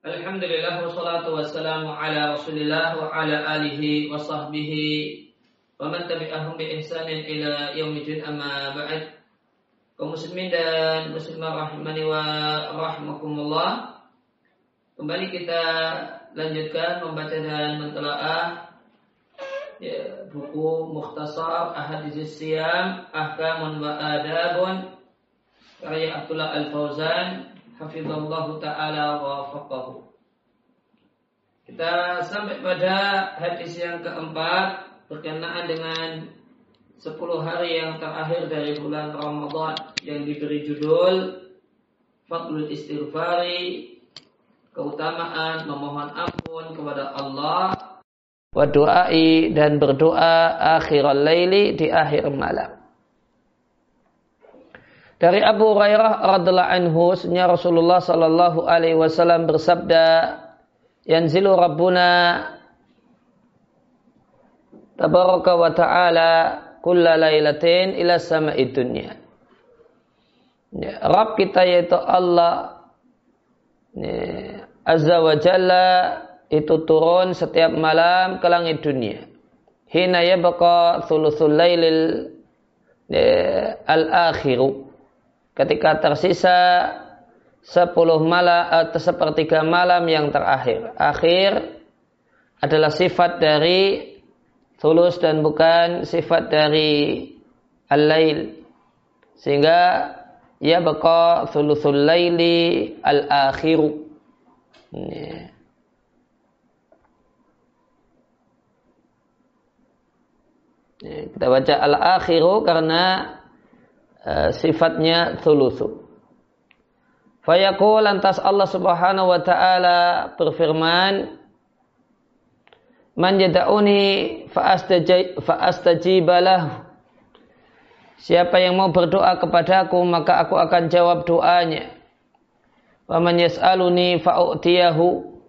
Alhamdulillah wassalatu wassalamu ala Rasulillah wa ala alihi wa sahbihi wa man tabi'ahum bi ihsanin ila yaumil amma ba'd. Kaum muslimin dan muslimah rahimani wa rahmakumullah. Kembali kita lanjutkan membaca dan mentelaah ya, buku Mukhtasar Ahadits Siyam Ahkamun wa Adabun karya Abdullah Al-Fauzan hafizallahu taala wa faqahu. Kita sampai pada hadis yang keempat berkenaan dengan 10 hari yang terakhir dari bulan Ramadan yang diberi judul Fadlul Istighfari keutamaan memohon ampun kepada Allah wa du'ai dan berdoa akhiral laili di akhir malam. Dari Abu Hurairah radhiallahu anhu, sunnah Rasulullah sallallahu alaihi wasallam bersabda, "Yanzilu Rabbuna tabaraka wa ta'ala kulla lailatin ila sama'i dunya." Ya, Rabb kita yaitu Allah ya, Azza wa Jalla itu turun setiap malam ke langit dunia. Hina yabqa thuluthul lailil ya, al-akhiru ketika tersisa sepuluh malam atau sepertiga malam yang terakhir. Akhir adalah sifat dari tulus dan bukan sifat dari al-lail. Sehingga ya baqa thuluthul laili al-akhiru. Kita baca al-akhiru karena Eh, sifatnya thuluthu. Fayaqul lantas Allah Subhanahu wa taala berfirman Man yad'uni fa'astajibalah Siapa yang mau berdoa kepadaku maka aku akan jawab doanya. Wa man yas'aluni fa'utiyahu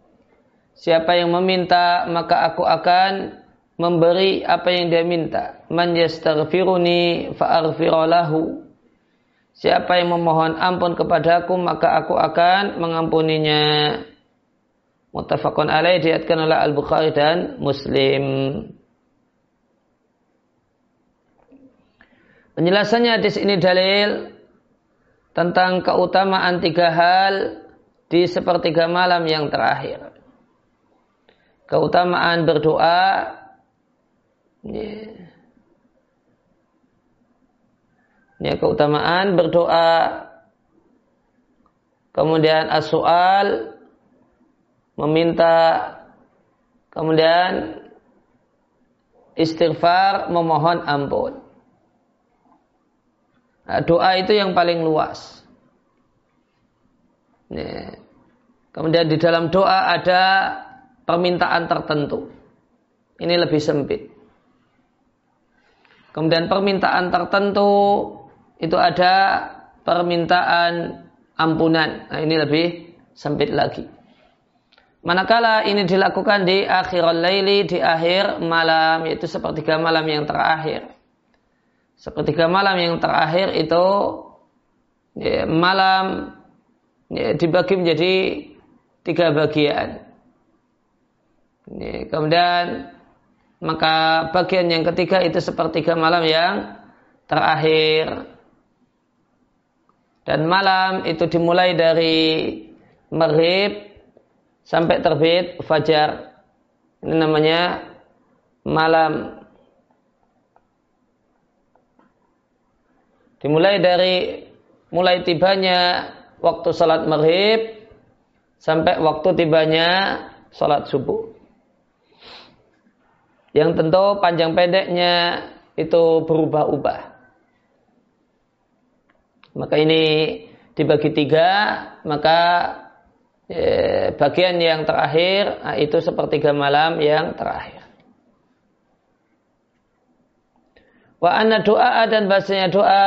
Siapa yang meminta maka aku akan memberi apa yang dia minta. Man yastaghfiruni fa'aghfiralahu. Siapa yang memohon ampun kepadaku maka aku akan mengampuninya. Muttafaqun alaih diatkan oleh Al-Bukhari dan Muslim. Penjelasannya di sini dalil tentang keutamaan tiga hal di sepertiga malam yang terakhir. Keutamaan berdoa, Ya. ya keutamaan berdoa. Kemudian as-soal meminta. Kemudian istighfar memohon ampun. Nah, doa itu yang paling luas. Ya. kemudian di dalam doa ada permintaan tertentu. Ini lebih sempit Kemudian permintaan tertentu itu ada permintaan ampunan. Nah, ini lebih sempit lagi. Manakala ini dilakukan di akhir laili, di akhir malam, yaitu sepertiga malam yang terakhir. Sepertiga malam yang terakhir itu ya, malam ya, dibagi menjadi tiga bagian. Ya, kemudian maka bagian yang ketiga itu sepertiga malam yang terakhir. Dan malam itu dimulai dari maghrib sampai terbit fajar. Ini namanya malam. Dimulai dari mulai tibanya waktu salat maghrib sampai waktu tibanya salat subuh. Yang tentu panjang pendeknya itu berubah-ubah. Maka ini dibagi tiga, maka eh, bagian yang terakhir nah, itu sepertiga malam yang terakhir. Wa anna doa dan bahasanya doa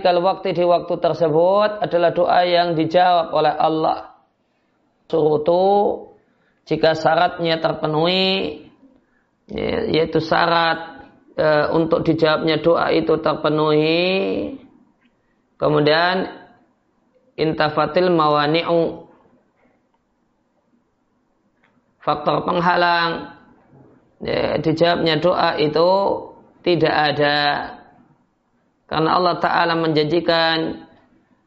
kalau waktu di waktu tersebut adalah doa yang dijawab oleh Allah. Surutu jika syaratnya terpenuhi yaitu syarat e, untuk dijawabnya doa itu terpenuhi. Kemudian intafatil mawani'u. Faktor penghalang. Ya, dijawabnya doa itu tidak ada. Karena Allah Ta'ala menjanjikan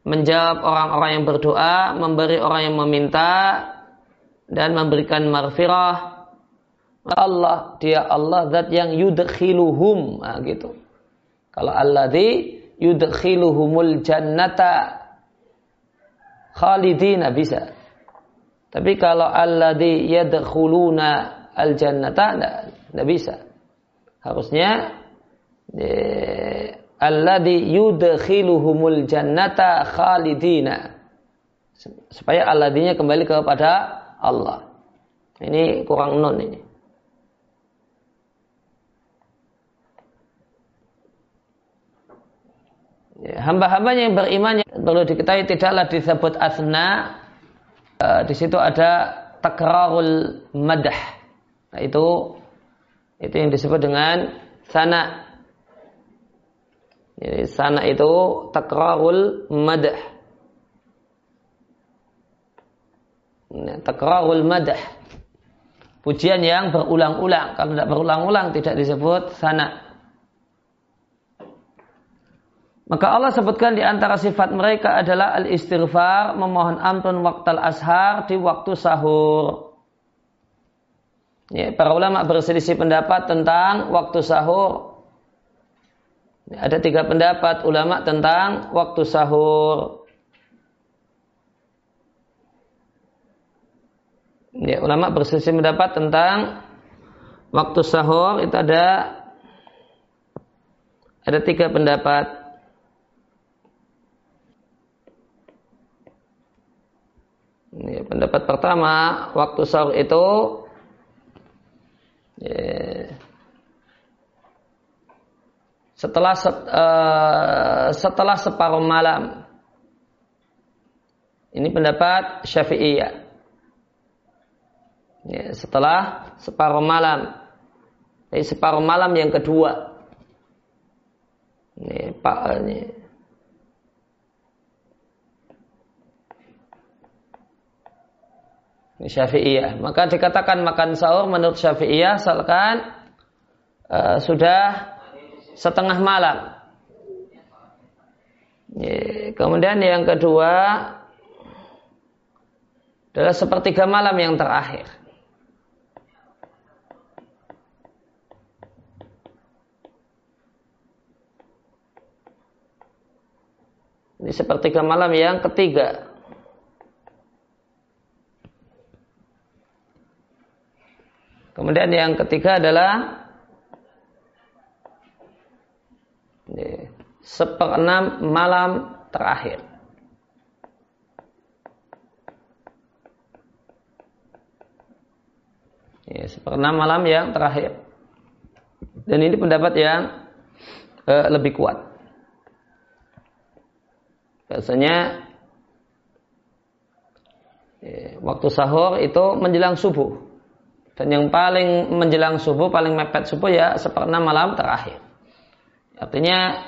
menjawab orang-orang yang berdoa, memberi orang yang meminta, dan memberikan marfirah. Allah, dia Allah zat yang yudkhiluhum. Nah, gitu. Kalau Allah di yudkhiluhumul jannata khalidina bisa. Tapi kalau Allah di yadkhuluna al jannata tidak bisa. Harusnya eh, alladhi yudkhiluhumul jannata khalidina supaya alladinya kembali kepada Allah ini kurang non ini hamba-hambanya yang beriman perlu diketahui tidaklah disebut asna uh, di situ ada takrarul madah nah, itu itu yang disebut dengan sana jadi sana itu takrarul madah. Nah, takrarul madah. Pujian yang berulang-ulang. Kalau tidak berulang-ulang tidak disebut sana. Maka Allah sebutkan di antara sifat mereka adalah al-istighfar, memohon ampun waktu al-ashar di waktu sahur. Ya, para ulama berselisih pendapat tentang waktu sahur. Ada tiga pendapat ulama tentang waktu sahur. Ya, ulama berselisih pendapat tentang waktu sahur itu ada ada tiga pendapat. Ya, pendapat pertama waktu sahur itu ya, setelah uh, setelah separuh malam. Ini pendapat Syafi'iyah. Ya, setelah separuh malam. Jadi separuh malam yang kedua. Ini Pak ini. Syafi'iyah. Maka dikatakan makan sahur menurut Syafi'iyah asalkan uh, sudah setengah malam. Kemudian yang kedua adalah sepertiga malam yang terakhir. Ini sepertiga malam yang ketiga. Kemudian yang ketiga adalah seperenam malam terakhir. Ya, seperenam malam yang terakhir. Dan ini pendapat yang uh, lebih kuat. Biasanya ya, waktu sahur itu menjelang subuh. Dan yang paling menjelang subuh, paling mepet subuh ya seperenam malam terakhir. Artinya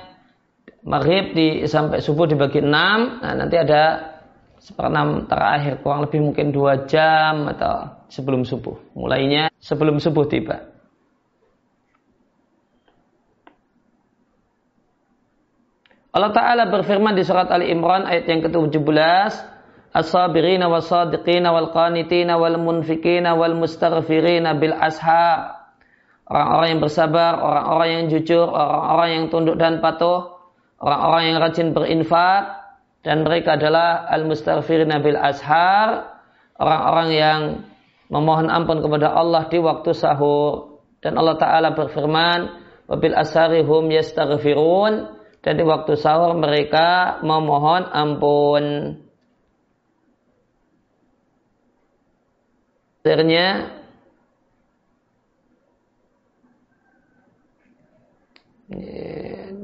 maghrib di sampai subuh dibagi enam, nah nanti ada seperenam terakhir kurang lebih mungkin dua jam atau sebelum subuh. Mulainya sebelum subuh tiba. Allah Ta'ala berfirman di surat Ali Imran ayat yang ke-17 As-sabirina was-sadiqina wal-qanitina wal-munfikina wal-mustaghfirina bil ashar orang-orang yang bersabar, orang-orang yang jujur, orang-orang yang tunduk dan patuh, orang-orang yang rajin berinfak, dan mereka adalah al-mustaghfirina bil ashar, orang-orang yang memohon ampun kepada Allah di waktu sahur. Dan Allah Ta'ala berfirman, wabil asharihum yastaghfirun, dan di waktu sahur mereka memohon ampun. Akhirnya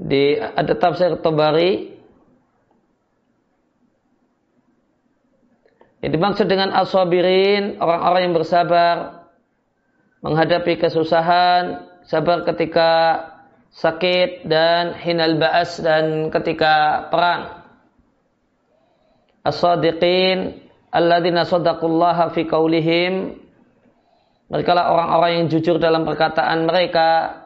di ada tafsir Tabari. Yang dimaksud dengan aswabirin orang-orang yang bersabar menghadapi kesusahan sabar ketika sakit dan hinal ba'as dan ketika perang. As-sadiqin alladzina sadaqullaha fi qaulihim Mereka lah orang-orang yang jujur dalam perkataan mereka.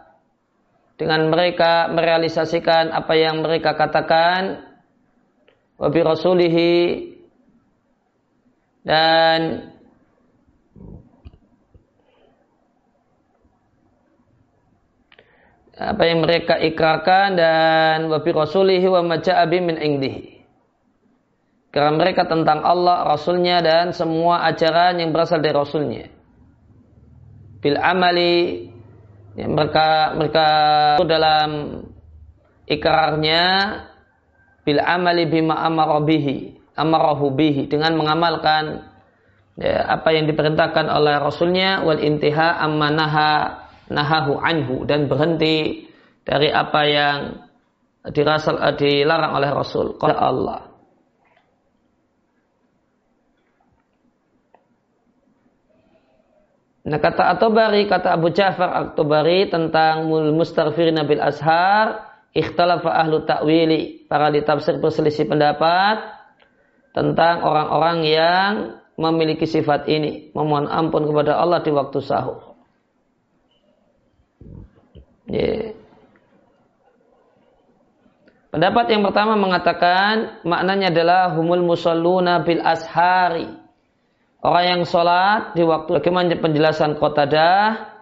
Dengan mereka merealisasikan apa yang mereka katakan. Wabi rasulihi. Dan apa yang mereka ikrarkan dan wabi rasulihi wa maja'abi min indihi karena mereka tentang Allah, Rasulnya dan semua ajaran yang berasal dari Rasulnya. Bil amali ya, mereka mereka dalam ikrarnya bil amali bima amarabihi amarahu bihi dengan mengamalkan ya, apa yang diperintahkan oleh Rasulnya wal intiha amma naha nahahu anhu dan berhenti dari apa yang dirasal dilarang oleh Rasul. Qala Allah. Nah kata At-Tabari, kata Abu Ja'far At-Tabari tentang mustarfirin bil ashar, ikhtalafa ahlu ta'wili. Para ditafsir berselisih pendapat tentang orang-orang yang memiliki sifat ini. Memohon ampun kepada Allah di waktu sahur. Yeah. Pendapat yang pertama mengatakan maknanya adalah humul musalluna bil ashari Orang yang sholat di waktu bagaimana penjelasan Qatadah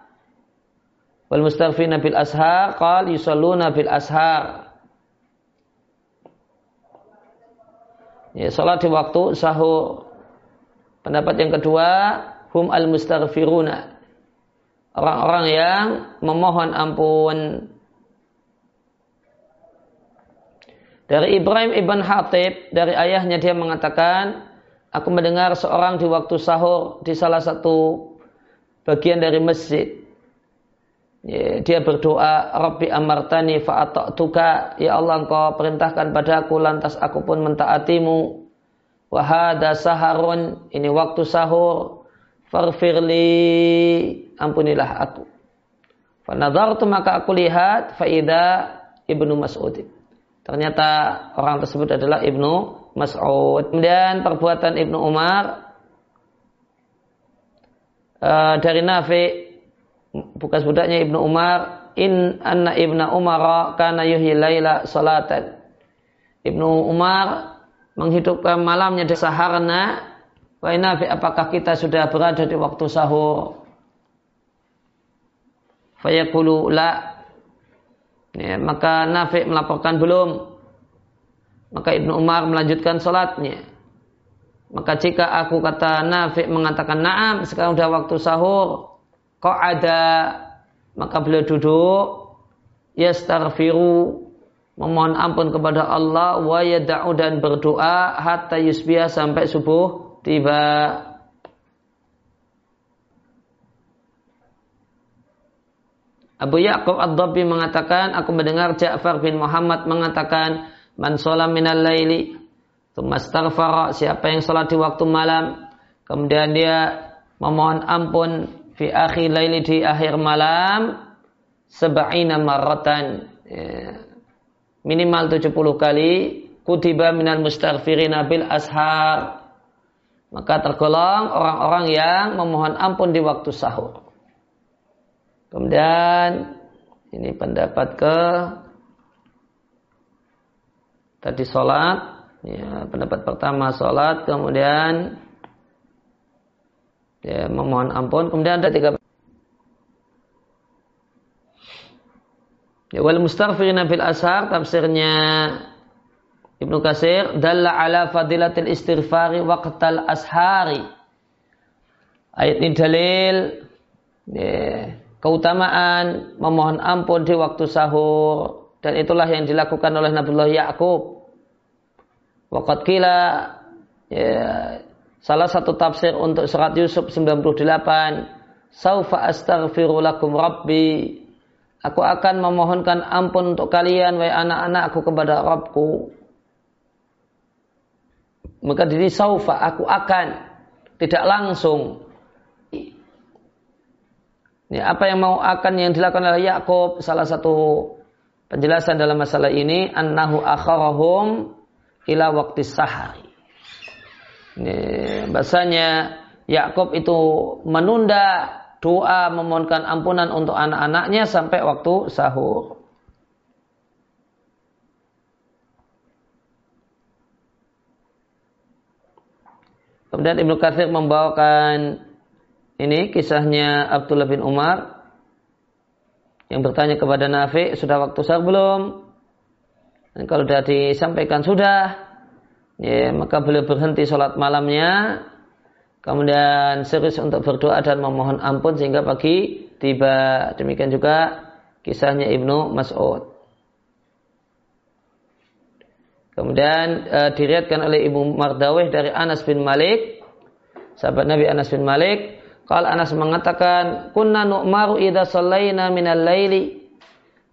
wal mustaghfina bil ashar qal yusalluna bil ashar. Ya sholat di waktu sahur. Pendapat yang kedua hum al mustaghfiruna. Orang-orang yang memohon ampun. Dari Ibrahim ibn Hatib dari ayahnya dia mengatakan aku mendengar seorang di waktu sahur di salah satu bagian dari masjid. Ya, dia berdoa, Rabbi amartani fa'ata'tuka. Ya Allah engkau perintahkan padaku lantas aku pun mentaatimu. Wahada saharun. Ini waktu sahur. Farfirli. Ampunilah aku. Fanadhartu maka aku lihat. Faida ibnu Mas'ud. Ternyata orang tersebut adalah ibnu Mas'ud. Kemudian perbuatan Ibnu Umar uh, dari Nafi bukan budaknya Ibnu Umar in anna Ibnu Umar kana yuhyi laila salatan. Ibnu Umar menghidupkan malamnya di saharna wa Nafi apakah kita sudah berada di waktu sahur? Fayaqulu la ya, maka Nafi melaporkan belum maka Ibnu Umar melanjutkan sholatnya. Maka jika aku kata Nafi mengatakan naam, sekarang sudah waktu sahur, kok ada, maka beliau duduk, yastaghfiru, memohon ampun kepada Allah, wa yada'u dan berdoa, hatta yusbiya sampai subuh tiba. Abu Ya'qub Ad-Dabbi mengatakan, aku mendengar Ja'far bin Muhammad mengatakan, Man sholat minal laili. Tumastaghfara. Siapa yang sholat di waktu malam. Kemudian dia memohon ampun fi akhir laili di akhir malam. Seba'ina marratan. Ya. Minimal 70 kali. Kutiba minal mustaghfirina bil ashar. Maka tergolong orang-orang yang memohon ampun di waktu sahur. Kemudian ini pendapat ke tadi sholat, ya, pendapat pertama sholat, kemudian ya, memohon ampun, kemudian ada tiga Ya, wal mustaghfirina fil ashar tafsirnya Ibnu Kasir dalla ala fadilatil istighfari waqtal ashari. Ayat ini dalil ya, keutamaan memohon ampun di waktu sahur dan itulah yang dilakukan oleh Nabiullah Yakub. Waqat kila ya, salah satu tafsir untuk surat Yusuf 98 Saufa astaghfiru lakum rabbi Aku akan memohonkan ampun untuk kalian wahai anak-anakku kepada Rabbku. Maka diri saufa aku akan tidak langsung ini apa yang mau akan yang dilakukan oleh Yakub salah satu Penjelasan dalam masalah ini annahu akharahum ila waktu sahari. Ini, bahasanya Yakub itu menunda doa memohonkan ampunan untuk anak-anaknya sampai waktu sahur. Kemudian Ibnu Katsir membawakan ini kisahnya Abdullah bin Umar yang bertanya kepada Nafi, sudah waktu sahur belum? Dan kalau sudah disampaikan sudah, ya, maka beliau berhenti sholat malamnya, kemudian serius untuk berdoa dan memohon ampun sehingga pagi tiba. Demikian juga kisahnya Ibnu Mas'ud. Kemudian e, diriatkan oleh Ibu Mardawih dari Anas bin Malik, sahabat Nabi Anas bin Malik, kalau Anas mengatakan, "Kunna nu'maru idza shallaina minal laili."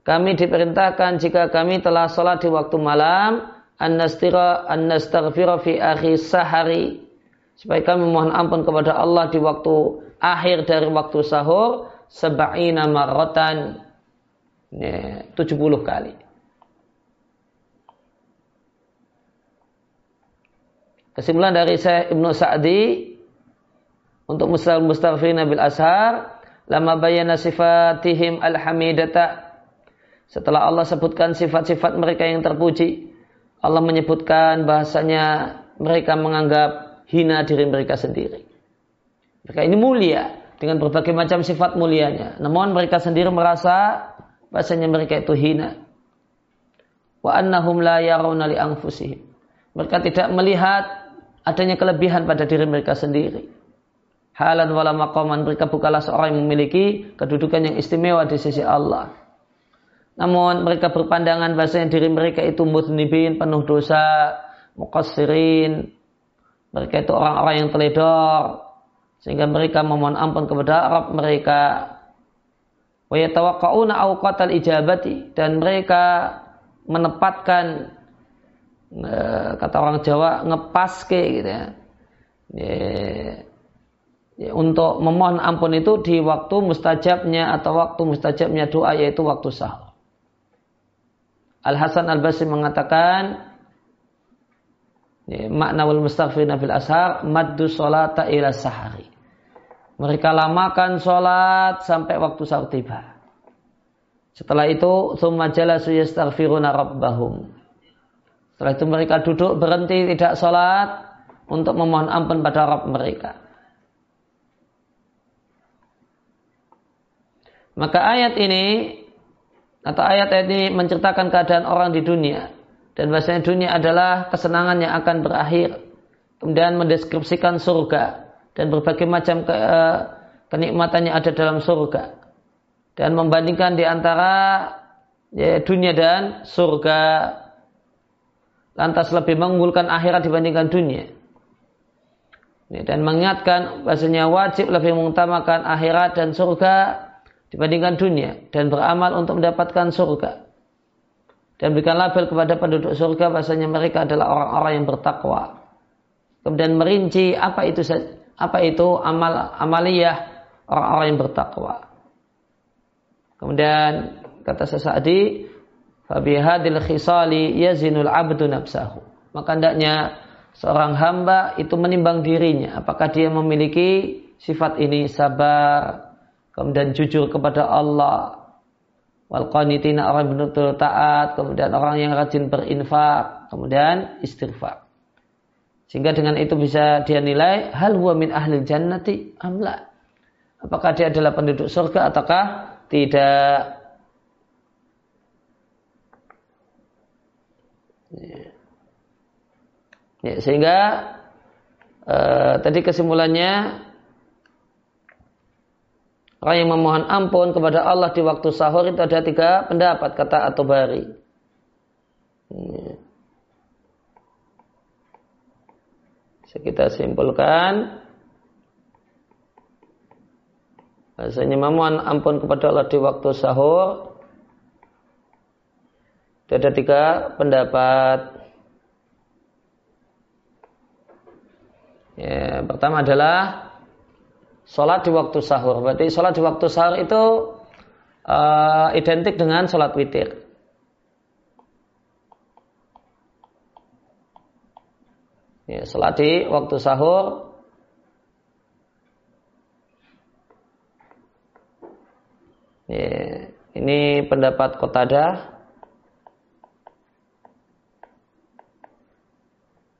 Kami diperintahkan jika kami telah salat di waktu malam, an-nastira an-nastaghfira fi akhir sahari. Supaya kami mohon ampun kepada Allah di waktu akhir dari waktu sahur, sab'ina marratan. Ya, 70 kali. Kesimpulan dari Syekh Ibnu Sa'di untuk mustaghfirina bil ashar lama bayana sifatihim alhamidata. Setelah Allah sebutkan sifat-sifat mereka yang terpuji Allah menyebutkan bahasanya mereka menganggap hina diri mereka sendiri. Mereka ini mulia dengan berbagai macam sifat mulianya. Namun mereka sendiri merasa bahasanya mereka itu hina. Wa annahum la yarawna li mereka tidak melihat adanya kelebihan pada diri mereka sendiri. Halan wala maqaman mereka bukanlah seorang yang memiliki kedudukan yang istimewa di sisi Allah. Namun mereka berpandangan bahasanya diri mereka itu mudnibin, penuh dosa, muqassirin. Mereka itu orang-orang yang teledor. Sehingga mereka memohon ampun kepada Arab mereka. Wa yatawaqqa'una awqatal ijabati. Dan mereka menempatkan Eh, kata orang Jawa ngepas ke gitu ya. ya. Untuk memohon ampun itu di waktu mustajabnya atau waktu mustajabnya doa yaitu waktu sahur. Al Hasan Al Basri mengatakan ya, makna wal mustaghfirina fil ashar maddu salata ila sahari. Mereka lamakan sholat sampai waktu sahur tiba. Setelah itu, summa jalasu yastaghfiruna rabbahum. Setelah itu mereka duduk berhenti tidak sholat untuk memohon ampun pada Rabb mereka. Maka ayat ini atau ayat-ayat ini menceritakan keadaan orang di dunia dan bahasanya dunia adalah kesenangan yang akan berakhir. Kemudian mendeskripsikan surga dan berbagai macam ke, eh, kenikmatan yang ada dalam surga dan membandingkan di antara ya, dunia dan surga lantas lebih mengunggulkan akhirat dibandingkan dunia. Dan mengingatkan bahasanya wajib lebih mengutamakan akhirat dan surga dibandingkan dunia dan beramal untuk mendapatkan surga. Dan berikan label kepada penduduk surga bahasanya mereka adalah orang-orang yang bertakwa. Kemudian merinci apa itu apa itu amal amaliyah orang-orang yang bertakwa. Kemudian kata Sesadi, Fabihadil khisali yazinul abdu nafsahu. Maka hendaknya seorang hamba itu menimbang dirinya. Apakah dia memiliki sifat ini sabar, kemudian jujur kepada Allah, wal qanitina orang benar-benar taat, kemudian orang yang rajin berinfak, kemudian istighfar. Sehingga dengan itu bisa dia nilai hal huwa min ahli jannati amla. Apakah dia adalah penduduk surga ataukah tidak? Ya, sehingga uh, tadi kesimpulannya orang yang memohon ampun kepada Allah di waktu sahur itu ada tiga pendapat kata atau bari. Ya. kita simpulkan Bahasanya memohon ampun kepada Allah di waktu sahur ada tiga pendapat. Ya, pertama adalah sholat di waktu sahur. Berarti sholat di waktu sahur itu uh, identik dengan sholat witir. Ya, sholat di waktu sahur Ya, ini pendapat Kotada.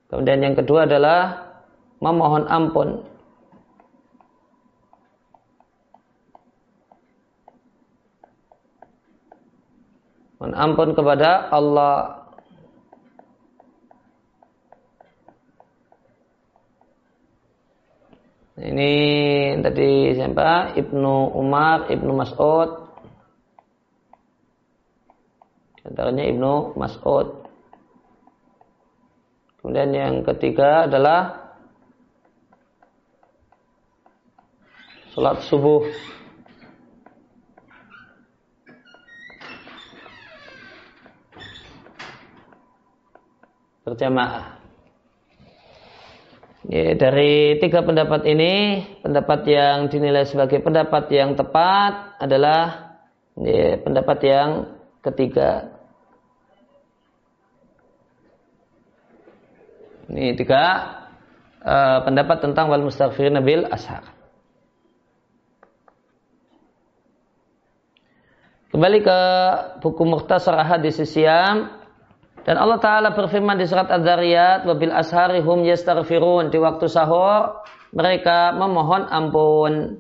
Kemudian yang kedua adalah memohon ampun. Mohon ampun kepada Allah. Ini tadi siapa? Ibnu Umar, Ibnu Mas'ud. Antaranya Ibnu Mas'ud. Kemudian yang ketiga adalah sholat subuh. Berjamaah. Ya, dari tiga pendapat ini, pendapat yang dinilai sebagai pendapat yang tepat adalah ya, pendapat yang ketiga. Ini tiga uh, pendapat tentang wal mustaghfirin bil ashar. Kembali ke buku Mukhtasar Hadis Siam dan Allah Ta'ala berfirman di surat Ad-Dariyat, Wabil ashari hum yastaghfirun. Di waktu sahur, mereka memohon ampun.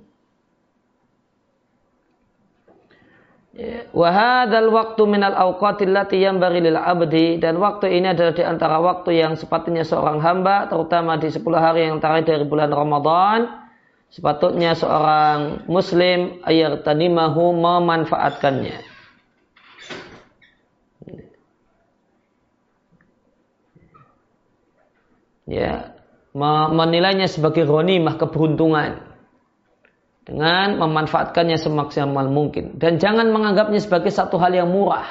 Wahadal waktu minal awqatil lati yang lil abdi dan waktu ini adalah di antara waktu yang sepatutnya seorang hamba terutama di 10 hari yang terakhir dari bulan Ramadan sepatutnya seorang muslim ayat tanimahu memanfaatkannya. Ya. Menilainya sebagai ghanimah keberuntungan. Dengan memanfaatkannya semaksimal mungkin. Dan jangan menganggapnya sebagai satu hal yang murah.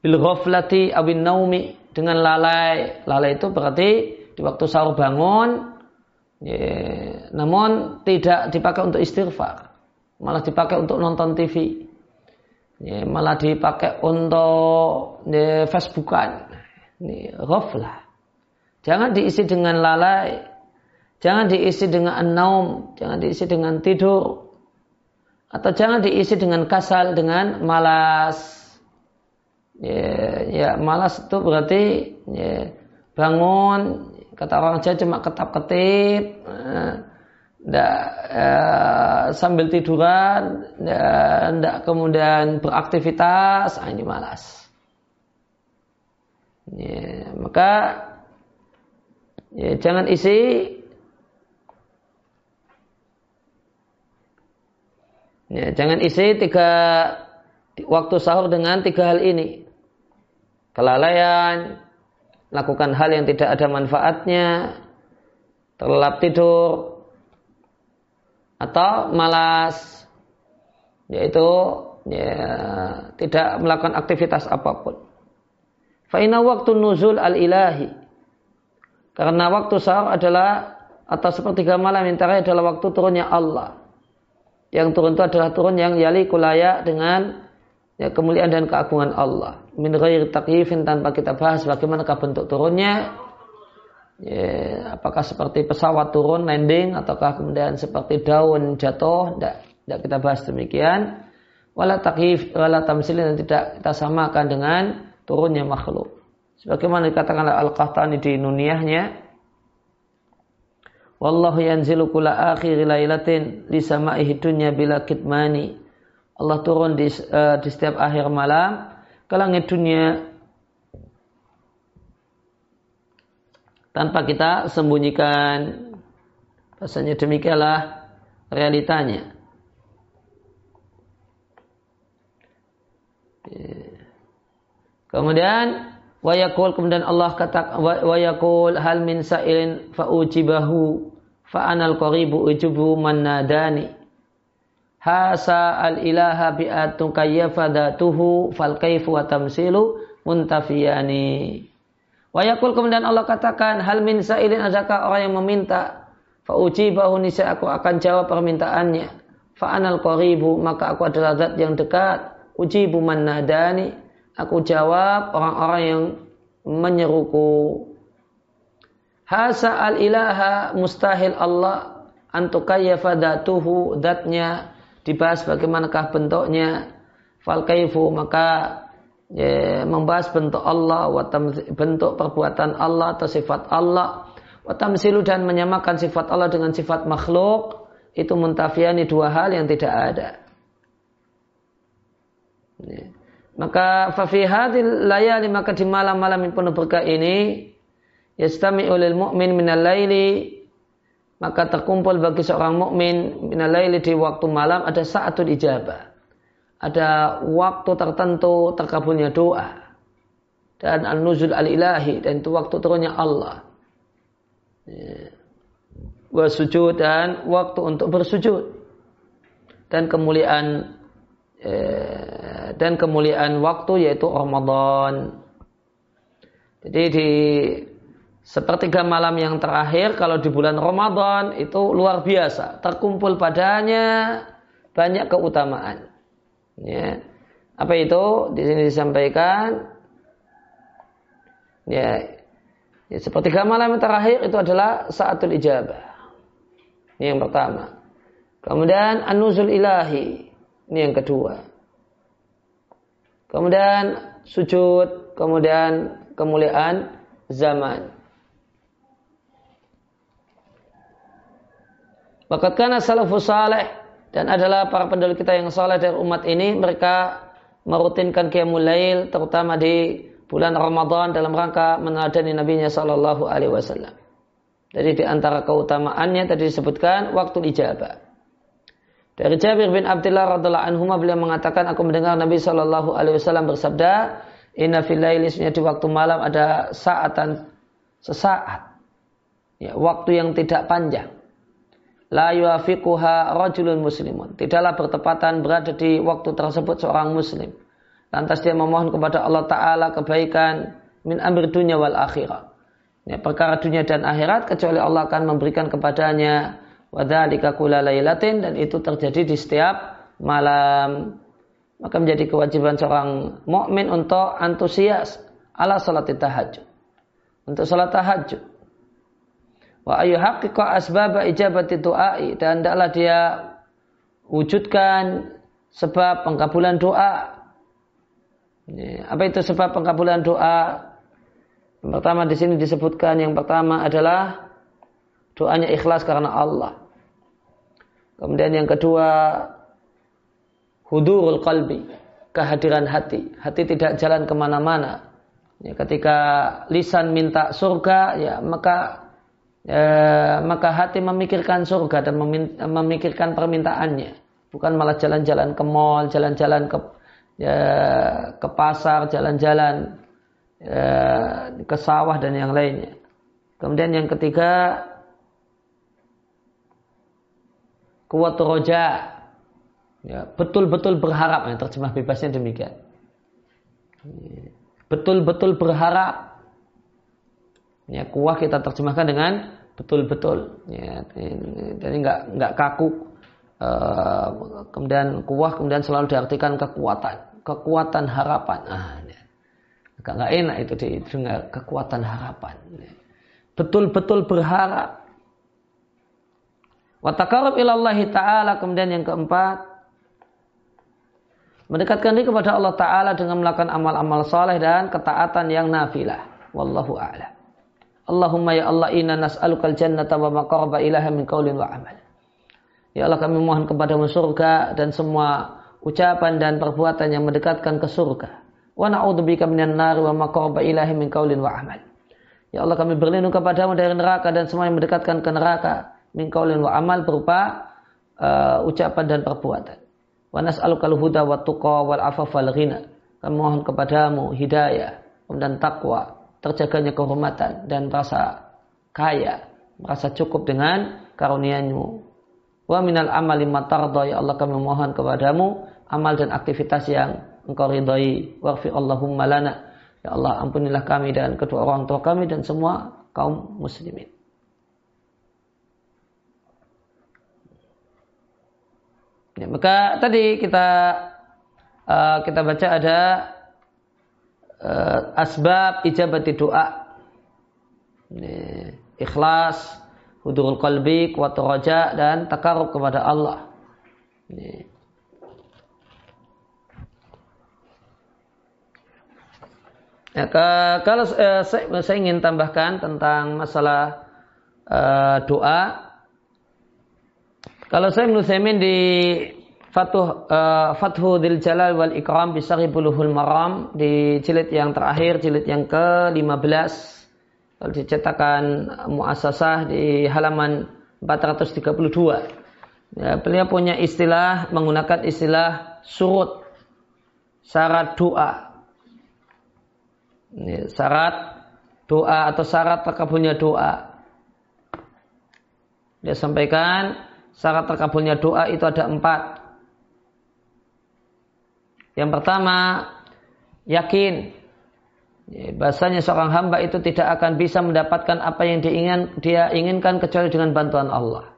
Bil ghaflati awin naumi. Dengan lalai. Lalai itu berarti di waktu sahur bangun ya, namun tidak dipakai untuk istighfar. Malah dipakai untuk nonton TV ya, malah dipakai untuk ya, Facebookan. Ini ghaflah Jangan diisi dengan lalai. Jangan diisi dengan naum. Jangan diisi dengan tidur. Atau jangan diisi dengan kasal, dengan malas. Ya, ya malas itu berarti ya, bangun, kata orang Jawa cuma ketap-ketip. Nggak, eh, sambil tiduran, nggak kemudian beraktivitas, ah, ini malas. Ya, maka Ya, jangan isi ya, jangan isi tiga waktu sahur dengan tiga hal ini. Kelalaian, lakukan hal yang tidak ada manfaatnya, terlelap tidur, atau malas, yaitu ya, tidak melakukan aktivitas apa pun. Fa'ina waktu nuzul al-ilahi karena waktu sahur adalah atau sepertiga malam yang terakhir adalah waktu turunnya Allah. Yang turun itu adalah turun yang yali kulaya dengan ya, kemuliaan dan keagungan Allah. Min ghairi tanpa kita bahas bagaimana bentuk turunnya. Ya, apakah seperti pesawat turun landing ataukah kemudian seperti daun jatuh? Tidak, tidak kita bahas demikian. Wala takyif, wala tamsilin dan tidak kita samakan dengan turunnya makhluk. Sebagaimana dikatakan Al-Qahtani di nuniyahnya, Wallahu yanzilu kula akhir lailatin li dunya bila kitmani. Allah turun di, uh, di setiap akhir malam ke langit dunia tanpa kita sembunyikan. Rasanya demikianlah realitanya. Kemudian Wayakul kemudian Allah kata wayakul hal min sa'ilin fa ujibahu fa anal qaribu ujubu man nadani. Hasa al ilaha bi atun kayyafadatuhu fal kaifu wa tamsilu muntafiyani. Wayakul kemudian Allah katakan hal min sa'ilin adakah orang yang meminta fa ujibahu nisa aku akan jawab permintaannya. Fa anal qaribu maka aku adalah zat yang dekat. Ujibu man nadani Aku jawab orang-orang yang menyeruku. Hasa al ilaha mustahil Allah antukayyafa datuhu datnya dibahas bagaimanakah bentuknya fal kaifu maka ya, membahas bentuk Allah bentuk perbuatan Allah atau sifat Allah wa tamsilu dan menyamakan sifat Allah dengan sifat makhluk itu muntafiani dua hal yang tidak ada. Ya. Maka fafi hadil layali maka di malam-malam yang penuh berkah ini yastami ulil mu'min minal laili maka terkumpul bagi seorang mukmin minal laili di waktu malam ada saatul ijabah. Ada waktu tertentu terkabulnya doa dan an-nuzul al-ilahi dan itu waktu turunnya Allah. Ya. Wa sujud dan waktu untuk bersujud dan kemuliaan dan kemuliaan waktu yaitu Ramadan. Jadi di sepertiga malam yang terakhir kalau di bulan Ramadan itu luar biasa, terkumpul padanya banyak keutamaan. Ya. Apa itu? Di sini disampaikan ya, ya sepertiga malam yang terakhir itu adalah saatul ijabah. Ini yang pertama. Kemudian anuzul ilahi ini yang kedua. Kemudian sujud, kemudian kemuliaan zaman. Bakat karena salafus saleh dan adalah para penduduk kita yang saleh dari umat ini mereka merutinkan qiyamul lail terutama di bulan Ramadan dalam rangka meneladani nabinya sallallahu alaihi wasallam. Jadi di antara keutamaannya tadi disebutkan waktu ijabah. Dari Jabir bin Abdullah radhiallahu anhu beliau mengatakan aku mendengar Nabi Shallallahu alaihi wasallam bersabda, "Inna fil di waktu malam ada saatan sesaat. Ya, waktu yang tidak panjang. La yuafiquha rajulun muslimun. Tidaklah bertepatan berada di waktu tersebut seorang muslim. Lantas dia memohon kepada Allah Ta'ala kebaikan min amir dunia wal akhirat. Ya, perkara dunia dan akhirat kecuali Allah akan memberikan kepadanya Wadhalika kula laylatin dan itu terjadi di setiap malam. Maka menjadi kewajiban seorang mukmin untuk antusias ala salat tahajud. Untuk salat tahajud. Wa ayu haqiqa asbaba ijabati du'ai dan hendaklah dia wujudkan sebab pengkabulan doa. Apa itu sebab pengkabulan doa? Yang pertama di sini disebutkan yang pertama adalah doanya ikhlas karena Allah. Kemudian yang kedua, hudurul qalbi, kehadiran hati. Hati tidak jalan ke mana-mana. Ya, ketika lisan minta surga, ya maka ya, maka hati memikirkan surga dan memikirkan permintaannya. Bukan malah jalan-jalan ke mall, jalan-jalan ke ya, ke pasar, jalan-jalan ya, ke sawah dan yang lainnya. Kemudian yang ketiga, kuat roja. Ya, betul-betul berharap. Ya, terjemah bebasnya demikian. Betul-betul berharap. Ya kuah kita terjemahkan dengan betul-betul. Ya jadi nggak nggak kaku. Uh, kemudian kuah kemudian selalu diartikan kekuatan kekuatan harapan. Ah ya. agak nggak enak itu didengar kekuatan harapan. Betul-betul berharap Watakarab ilallahi ta'ala. Kemudian yang keempat. Mendekatkan diri kepada Allah Ta'ala dengan melakukan amal-amal saleh dan ketaatan yang nafilah. Wallahu a'lam. Allahumma ya Allah inna nas'alukal jannata wa maqarba ilaha min qawlin wa amal. Ya Allah kami mohon kepadamu surga dan semua ucapan dan perbuatan yang mendekatkan ke surga. Wa na'udzubika minan nar wa maqarba ilaha min qawlin wa amal. Ya Allah kami berlindung kepadamu dari neraka dan semua yang mendekatkan ke neraka min qaulin wa amal berupa uh, ucapan dan perbuatan. Wa nas'alukal huda wa tuqa wal afaf wal ghina. Kami mohon kepadamu hidayah dan takwa, terjaganya kehormatan dan rasa kaya, merasa cukup dengan karunia-Mu. Wa minal amali matarda ya Allah kami mohon kepadamu amal dan aktivitas yang engkau ridhai. Waghfir Allahumma lana. Ya Allah ampunilah kami dan kedua orang tua kami dan semua kaum muslimin. Ya, maka tadi kita uh, kita baca ada uh, asbab ijabati doa. Ini, ikhlas, hudurul qalbi, kuat roja dan takarub kepada Allah. Ini. Ya, ke, kalau eh, saya, saya ingin tambahkan tentang masalah eh, doa, kalau saya menurut di Fatuh uh, Fathu Dil Jalal wal Ikram Bisari Buluhul Maram di jilid yang terakhir, jilid yang ke-15 kalau dicetakan muasasah di halaman 432. Ya, beliau punya istilah menggunakan istilah surut syarat doa. Ini, syarat doa atau syarat terkabulnya doa. Dia sampaikan syarat terkabulnya doa itu ada empat. Yang pertama, yakin ya, bahasanya seorang hamba itu tidak akan bisa mendapatkan apa yang diingin, dia inginkan kecuali dengan bantuan Allah.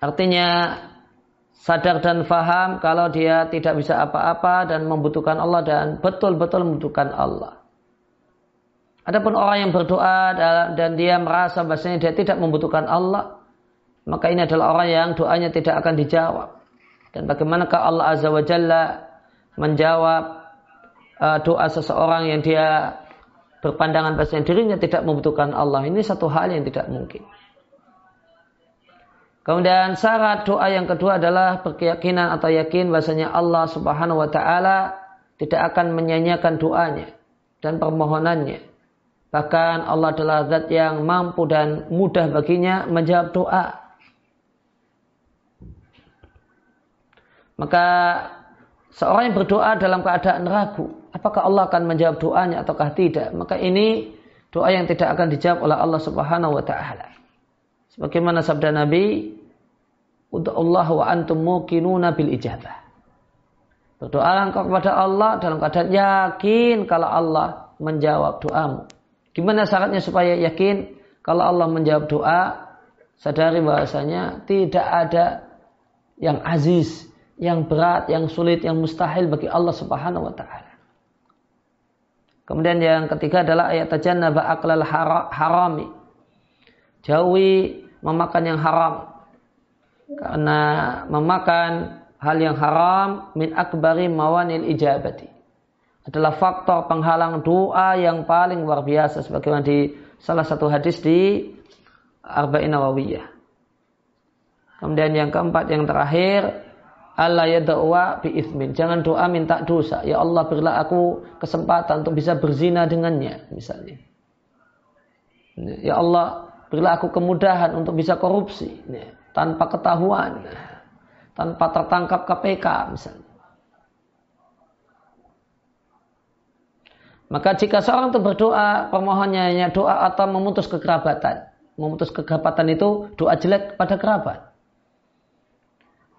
Artinya sadar dan faham kalau dia tidak bisa apa-apa dan membutuhkan Allah dan betul-betul membutuhkan Allah. Adapun orang yang berdoa dan dia merasa bahasanya dia tidak membutuhkan Allah, maka ini adalah orang yang doanya tidak akan dijawab. Dan bagaimanakah Allah Azza wa Jalla menjawab uh, doa seseorang yang dia berpandangan bahasa dirinya tidak membutuhkan Allah. Ini satu hal yang tidak mungkin. Kemudian syarat doa yang kedua adalah berkeyakinan atau yakin bahasanya Allah Subhanahu wa taala tidak akan menyanyiakan doanya dan permohonannya. Bahkan Allah adalah zat yang mampu dan mudah baginya menjawab doa. Maka seorang yang berdoa dalam keadaan ragu, apakah Allah akan menjawab doanya ataukah tidak? Maka ini doa yang tidak akan dijawab oleh Allah Subhanahu wa taala. Sebagaimana sabda Nabi, untuk Allah wa antum muqinuna bil ijabah." Berdoa engkau kepada Allah dalam keadaan yakin kalau Allah menjawab doamu. Gimana syaratnya supaya yakin kalau Allah menjawab doa? Sadari bahasanya tidak ada yang aziz, yang berat, yang sulit, yang mustahil bagi Allah Subhanahu wa taala. Kemudian yang ketiga adalah ayat tajannaba aqlal harami. Jauhi memakan yang haram. Karena memakan hal yang haram min akbari mawanil ijabati. Adalah faktor penghalang doa yang paling luar biasa sebagaimana di salah satu hadis di Arba'in Nawawiyah. Kemudian yang keempat yang terakhir Allah ya doa bi ithmin. Jangan doa minta dosa. Ya Allah berilah aku kesempatan untuk bisa berzina dengannya misalnya. Ya Allah berilah aku kemudahan untuk bisa korupsi tanpa ketahuan, tanpa tertangkap KPK misalnya. Maka jika seorang itu berdoa, permohonannya doa atau memutus kekerabatan. Memutus kekerabatan itu doa jelek pada kerabat.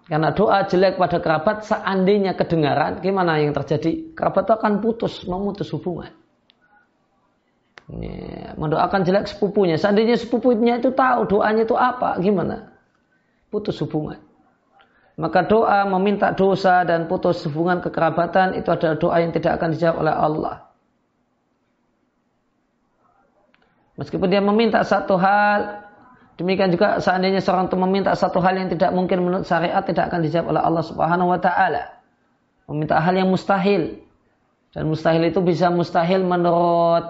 Karena doa jelek pada kerabat seandainya kedengaran, gimana yang terjadi? Kerabat itu akan putus, memutus hubungan. Ya, mendoakan jelek sepupunya. Seandainya sepupunya itu tahu doanya itu apa, gimana? Putus hubungan. Maka doa meminta dosa dan putus hubungan kekerabatan itu adalah doa yang tidak akan dijawab oleh Allah. Meskipun dia meminta satu hal Demikian juga seandainya seorang itu meminta satu hal yang tidak mungkin menurut syariat tidak akan dijawab oleh Allah Subhanahu wa taala. Meminta hal yang mustahil. Dan mustahil itu bisa mustahil menurut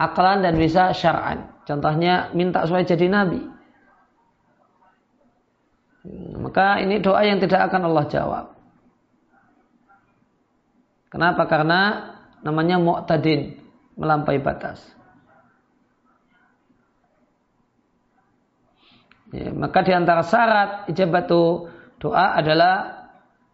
aklan dan bisa syar'an. Contohnya minta supaya jadi nabi. Maka ini doa yang tidak akan Allah jawab. Kenapa? Karena namanya mu'tadin, melampaui batas. Ya, maka di antara syarat ijabatu doa adalah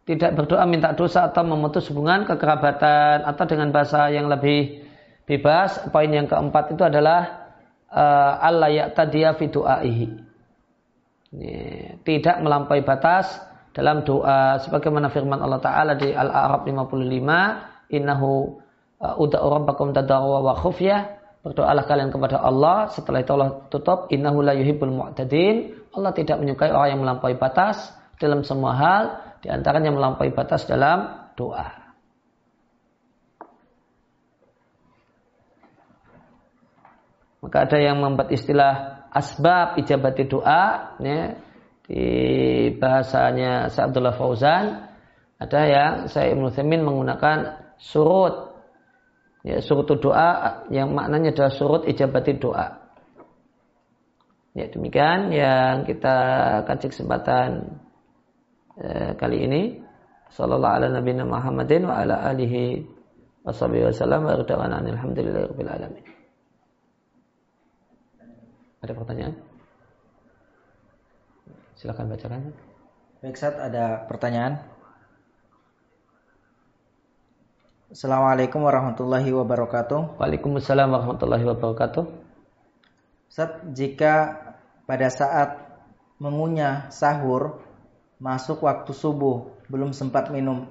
tidak berdoa minta dosa atau memutus hubungan kekerabatan atau dengan bahasa yang lebih bebas. Poin yang keempat itu adalah uh, Allah ya'tadiya fi du'aihi. Ya, tidak melampaui batas dalam doa sebagaimana firman Allah taala di Al-A'raf 55 innahu uh, uda'u rabbakum tadarwa wa khufyah Berdoalah kalian kepada Allah. Setelah itu Allah tutup. Innahu la yuhibbul mu'tadin. Allah tidak menyukai orang yang melampaui batas dalam semua hal. Di antaranya melampaui batas dalam doa. Maka ada yang membuat istilah asbab ijabati doa. Ya, di bahasanya Sa'abdullah Fauzan. Ada yang saya Ibn Thamin menggunakan surut Ya, surut doa yang maknanya adalah surut ijabati doa. Ya, demikian yang kita kaji kesempatan eh, kali ini. Sallallahu ala nabiyina Muhammadin wa ala alihi wasallam wa alamin. Ada pertanyaan? Silakan bacakan. Baik, Sat, ada pertanyaan? Assalamualaikum warahmatullahi wabarakatuh. Waalaikumsalam warahmatullahi wabarakatuh. Saat jika pada saat mengunyah sahur masuk waktu subuh belum sempat minum,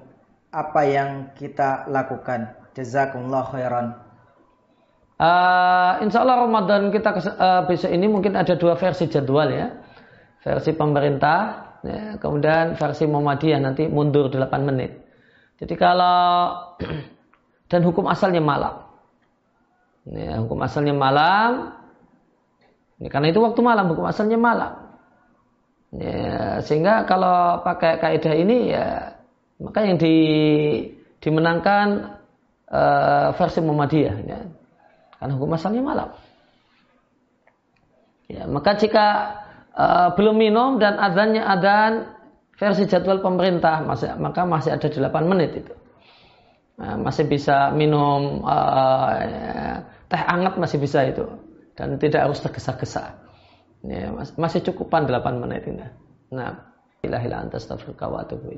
apa yang kita lakukan? Jazakumullah khairan. Uh, insya Allah Ramadan kita uh, besok ini mungkin ada dua versi jadwal ya. Versi pemerintah, ya, kemudian versi Muhammadiyah nanti mundur 8 menit. Jadi kalau dan hukum asalnya malam. Ya, hukum asalnya malam. Ya, karena itu waktu malam, hukum asalnya malam. Ya, sehingga kalau pakai kaidah ini ya maka yang di, dimenangkan uh, versi Muhammadiyah. Ya. Karena hukum asalnya malam. Ya, maka jika uh, belum minum dan adanya adan versi jadwal pemerintah maka masih ada 8 menit itu. Nah, masih bisa minum uh, teh hangat masih bisa itu dan tidak harus tergesa-gesa. Ya, masih cukupan 8 menit ini. Nah, ilahilah antas wa atubu.